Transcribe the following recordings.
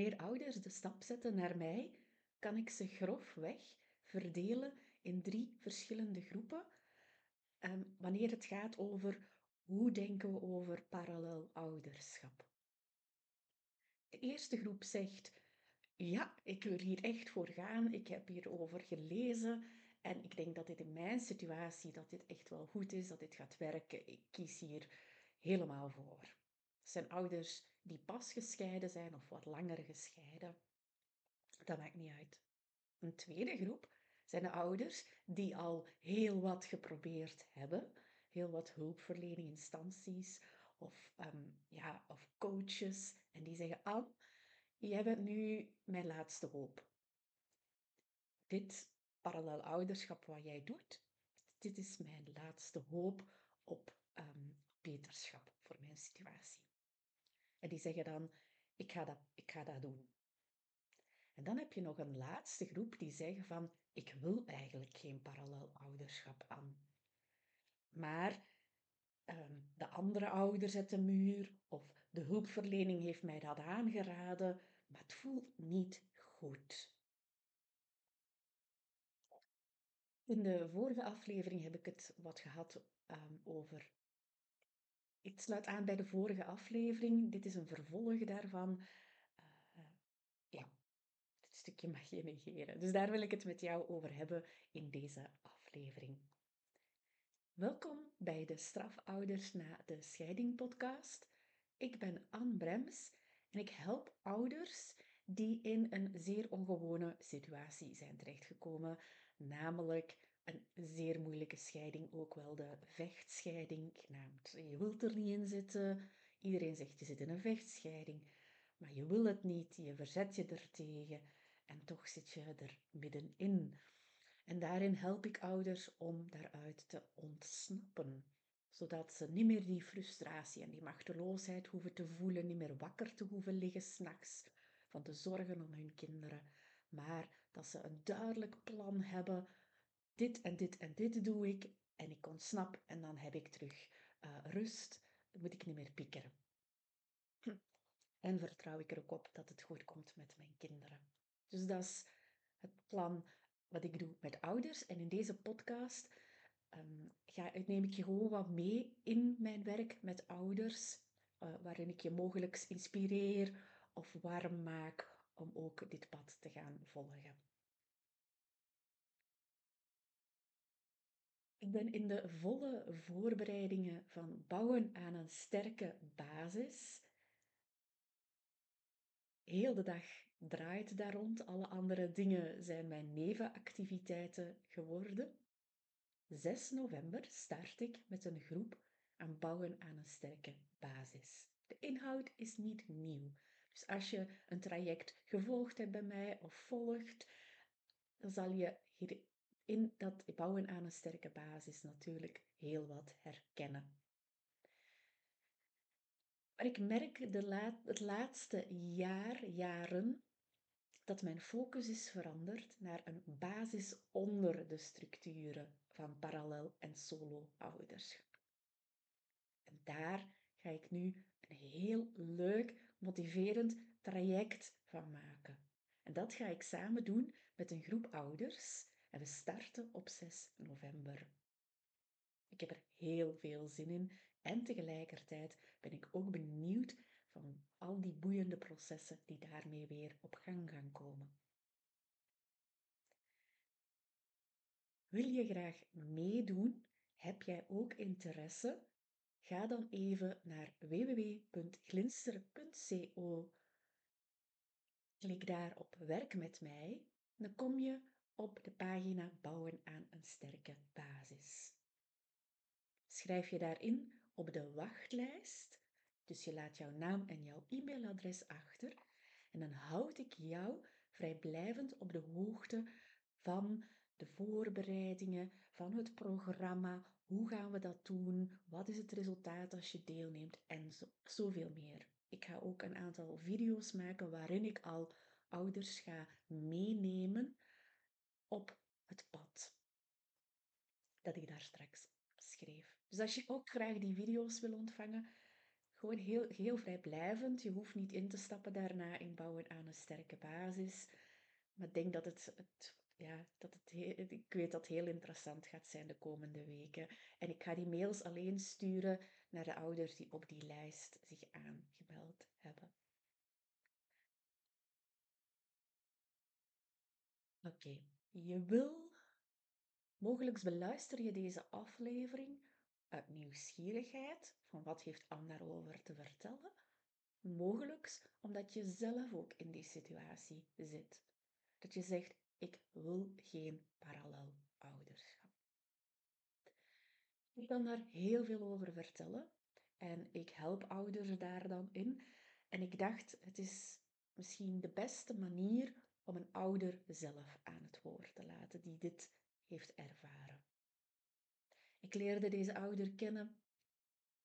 Wanneer ouders de stap zetten naar mij, kan ik ze grofweg verdelen in drie verschillende groepen. Ehm, wanneer het gaat over hoe denken we over parallel ouderschap. De eerste groep zegt, ja, ik wil hier echt voor gaan. Ik heb hierover gelezen en ik denk dat dit in mijn situatie, dat dit echt wel goed is, dat dit gaat werken. Ik kies hier helemaal voor. Zijn ouders die pas gescheiden zijn of wat langer gescheiden. Dat maakt niet uit. Een tweede groep zijn de ouders die al heel wat geprobeerd hebben, heel wat hulpverlening instanties of, ehm, ja, of coaches. En die zeggen, Anne, jij bent nu mijn laatste hoop. Dit parallel ouderschap wat jij doet, dit is mijn laatste hoop op um, beterschap voor mijn situatie. En die zeggen dan, ik ga dat, ik ga dat doen. En dan heb je nog een laatste groep die zeggen van, ik wil eigenlijk geen parallel ouderschap aan. Maar um, de andere ouders uit de muur of de hulpverlening heeft mij dat aangeraden, maar het voelt niet goed. In de vorige aflevering heb ik het wat gehad um, over. Ik sluit aan bij de vorige aflevering. Dit is een vervolg daarvan. Uh, ja, dit stukje mag je negeren. Dus daar wil ik het met jou over hebben in deze aflevering. Welkom bij de Strafouders na de Scheiding podcast. Ik ben Anne Brems en ik help ouders die in een zeer ongewone situatie zijn terechtgekomen, namelijk een zeer moeilijke scheiding, ook wel de vechtscheiding genaamd. Je wilt er niet in zitten, iedereen zegt je zit in een vechtscheiding, maar je wil het niet, je verzet je er tegen en toch zit je er middenin. En daarin help ik ouders om daaruit te ontsnappen, zodat ze niet meer die frustratie en die machteloosheid hoeven te voelen, niet meer wakker te hoeven liggen s'nachts van de zorgen om hun kinderen, maar dat ze een duidelijk plan hebben. Dit en dit en dit doe ik en ik ontsnap en dan heb ik terug uh, rust. Dan moet ik niet meer piekeren. Hm. En vertrouw ik er ook op dat het goed komt met mijn kinderen. Dus dat is het plan wat ik doe met ouders. En in deze podcast um, ga, neem ik je gewoon wat mee in mijn werk met ouders, uh, waarin ik je mogelijk inspireer of warm maak om ook dit pad te gaan volgen. Ik ben in de volle voorbereidingen van bouwen aan een sterke basis. Heel de dag draait daar rond. Alle andere dingen zijn mijn nevenactiviteiten geworden. 6 november start ik met een groep aan bouwen aan een sterke basis. De inhoud is niet nieuw. Dus als je een traject gevolgd hebt bij mij of volgt, dan zal je hier in dat bouwen aan een sterke basis natuurlijk heel wat herkennen. Maar ik merk de het laatste jaar, jaren, dat mijn focus is veranderd naar een basis onder de structuren van parallel en solo ouderschap. En daar ga ik nu een heel leuk, motiverend traject van maken. En dat ga ik samen doen met een groep ouders en we starten op 6 november. Ik heb er heel veel zin in en tegelijkertijd ben ik ook benieuwd van al die boeiende processen die daarmee weer op gang gaan komen. Wil je graag meedoen? Heb jij ook interesse? Ga dan even naar www.glinster.co. Klik daar op Werk met mij. Dan kom je op de pagina Bouwen aan een sterke basis. Schrijf je daarin op de wachtlijst dus je laat jouw naam en jouw e-mailadres achter en dan houd ik jou vrijblijvend op de hoogte van de voorbereidingen, van het programma, hoe gaan we dat doen, wat is het resultaat als je deelneemt en zo, zoveel meer. Ik ga ook een aantal video's maken waarin ik al ouders ga meenemen op het pad dat ik daar straks schreef. Dus als je ook graag die video's wil ontvangen, Gewoon heel, heel vrijblijvend. Je hoeft niet in te stappen daarna in bouwen aan een sterke basis. Maar ik denk dat het, het ja, dat het ik weet dat het heel interessant gaat zijn de komende weken. En ik ga die mails alleen sturen naar de ouders die op die lijst zich aangemeld hebben. Oké, je wil, mogelijk beluister je deze aflevering uit nieuwsgierigheid, van wat heeft Anne daarover te vertellen? Mogelijk omdat je zelf ook in die situatie zit. Dat je zegt, ik wil geen parallel ouderschap. Ik kan daar heel veel over vertellen en ik help ouders daar dan in. En ik dacht, het is misschien de beste manier om een ouder zelf aan het woord te laten die dit heeft ervaren. Ik leerde deze ouder kennen.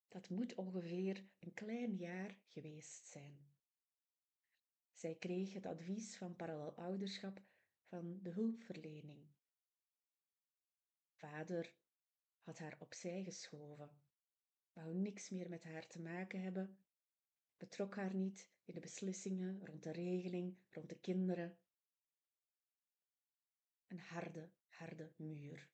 Dat moet ongeveer een klein jaar geweest zijn. Zij kreeg het advies van parallel ouderschap van de hulpverlening. Vader had haar opzij geschoven, wou niks meer met haar te maken hebben, betrok haar niet in de beslissingen rond de regeling, rond de kinderen. Een harde, harde muur,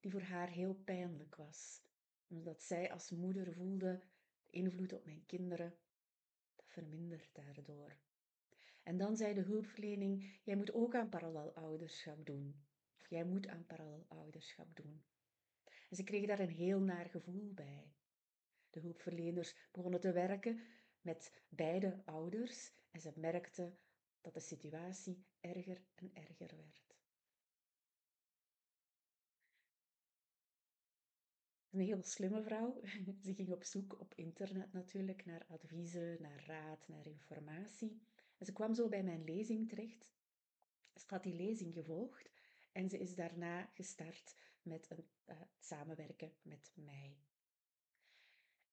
die voor haar heel pijnlijk was, omdat zij als moeder voelde, de invloed op mijn kinderen, dat vermindert daardoor. En dan zei de hulpverlening, jij moet ook aan parallel ouderschap doen. Of jij moet aan parallel ouderschap doen. En ze kregen daar een heel naar gevoel bij. De hulpverleners begonnen te werken met beide ouders en ze merkten dat de situatie erger en erger werd. Een heel slimme vrouw. Ze ging op zoek op internet natuurlijk naar adviezen, naar raad, naar informatie. En ze kwam zo bij mijn lezing terecht. Ze had die lezing gevolgd en ze is daarna gestart met een, uh, samenwerken met mij.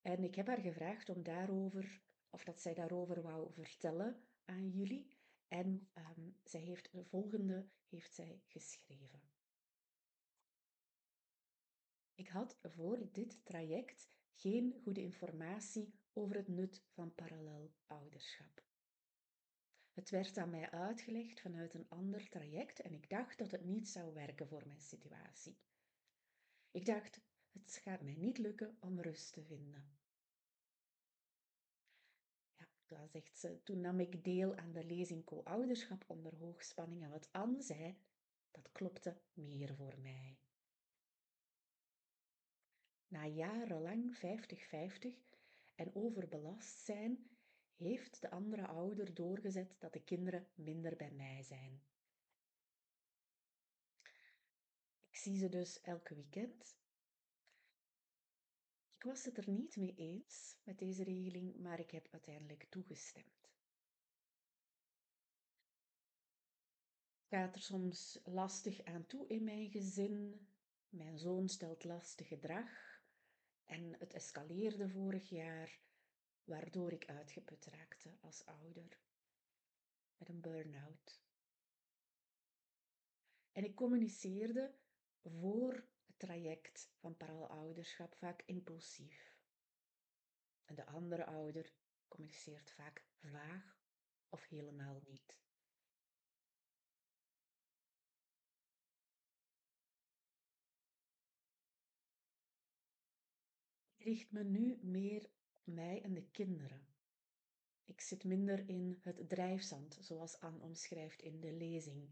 En ik heb haar gevraagd om daarover, of dat zij daarover wou vertellen aan jullie. En um, zij heeft de volgende heeft zij geschreven. Ik had voor dit traject geen goede informatie over het nut van parallel ouderschap. Het werd aan mij uitgelegd vanuit een ander traject en ik dacht dat het niet zou werken voor mijn situatie. Ik dacht, het gaat mij niet lukken om rust te vinden. Ja, dan zegt ze, toen nam ik deel aan de lezing co-ouderschap onder hoogspanning en wat Anne zei, dat klopte meer voor mij. Na jarenlang 50-50 en overbelast zijn, heeft de andere ouder doorgezet dat de kinderen minder bij mij zijn. Ik zie ze dus elke weekend. Ik was het er niet mee eens met deze regeling, maar ik heb uiteindelijk toegestemd. Gaat er soms lastig aan toe in mijn gezin? Mijn zoon stelt lastig gedrag en het escaleerde vorig jaar waardoor ik uitgeput raakte als ouder. Met een burn-out. En ik communiceerde voor het traject van parallelouderschap vaak impulsief. En de andere ouder communiceert vaak vaag of helemaal niet. Richt me nu meer mij en de kinderen. Ik zit minder in het drijfzand, zoals Anne omschrijft in de lezing.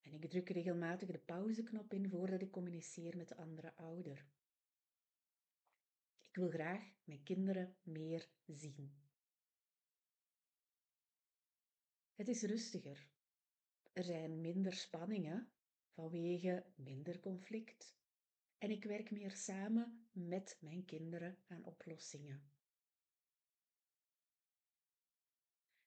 En ik druk regelmatig de pauzeknop in voordat ik communiceer met de andere ouder. Ik wil graag mijn kinderen meer zien. Het is rustiger. Er zijn minder spanningen vanwege minder conflict, en ik werk meer samen met mijn kinderen aan oplossingen.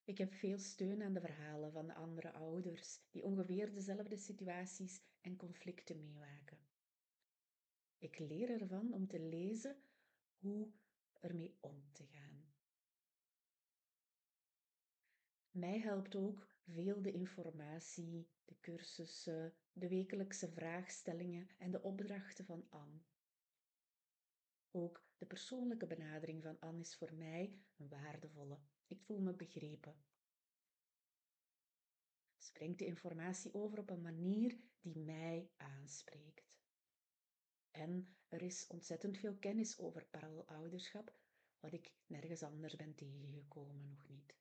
Ik heb veel steun aan de verhalen van de andere ouders die ongeveer dezelfde situaties en conflicten meemaken. Ik leer ervan om te lezen hoe ermee om te gaan. Mij helpt ook veel de informatie, de cursussen, de wekelijkse vraagstellingen en de opdrachten van Anne. Ook de persoonlijke benadering van Anne is voor mij een waardevolle. Ik voel me begrepen. Ze brengt de informatie over op een manier die mij aanspreekt. En er is ontzettend veel kennis over parallelouderschap, wat ik nergens anders ben tegengekomen, nog niet.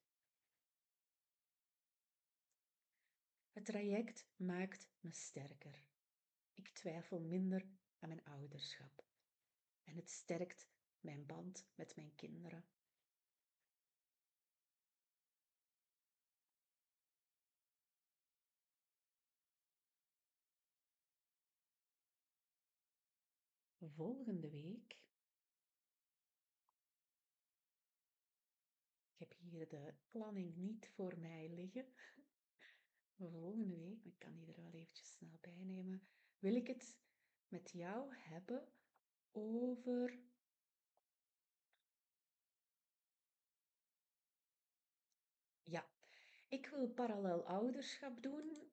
Het traject maakt me sterker. Ik twijfel minder aan mijn ouderschap. En het sterkt mijn band met mijn kinderen. Volgende week. Ik heb hier de planning niet voor mij liggen. Volgende week, ik kan die er wel eventjes snel bij nemen, wil ik het met jou hebben over Ja, ik wil parallel ouderschap doen.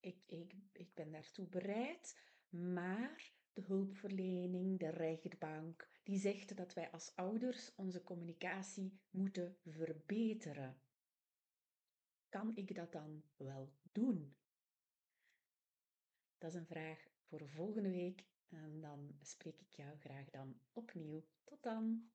Ik, ik, ik ben daartoe bereid, maar de hulpverlening, de rechtbank, die zegt dat wij als ouders onze communicatie moeten verbeteren. Kan ik dat dan wel doen? Dat is een vraag voor volgende week en dan spreek ik jou graag dan opnieuw. Tot dan!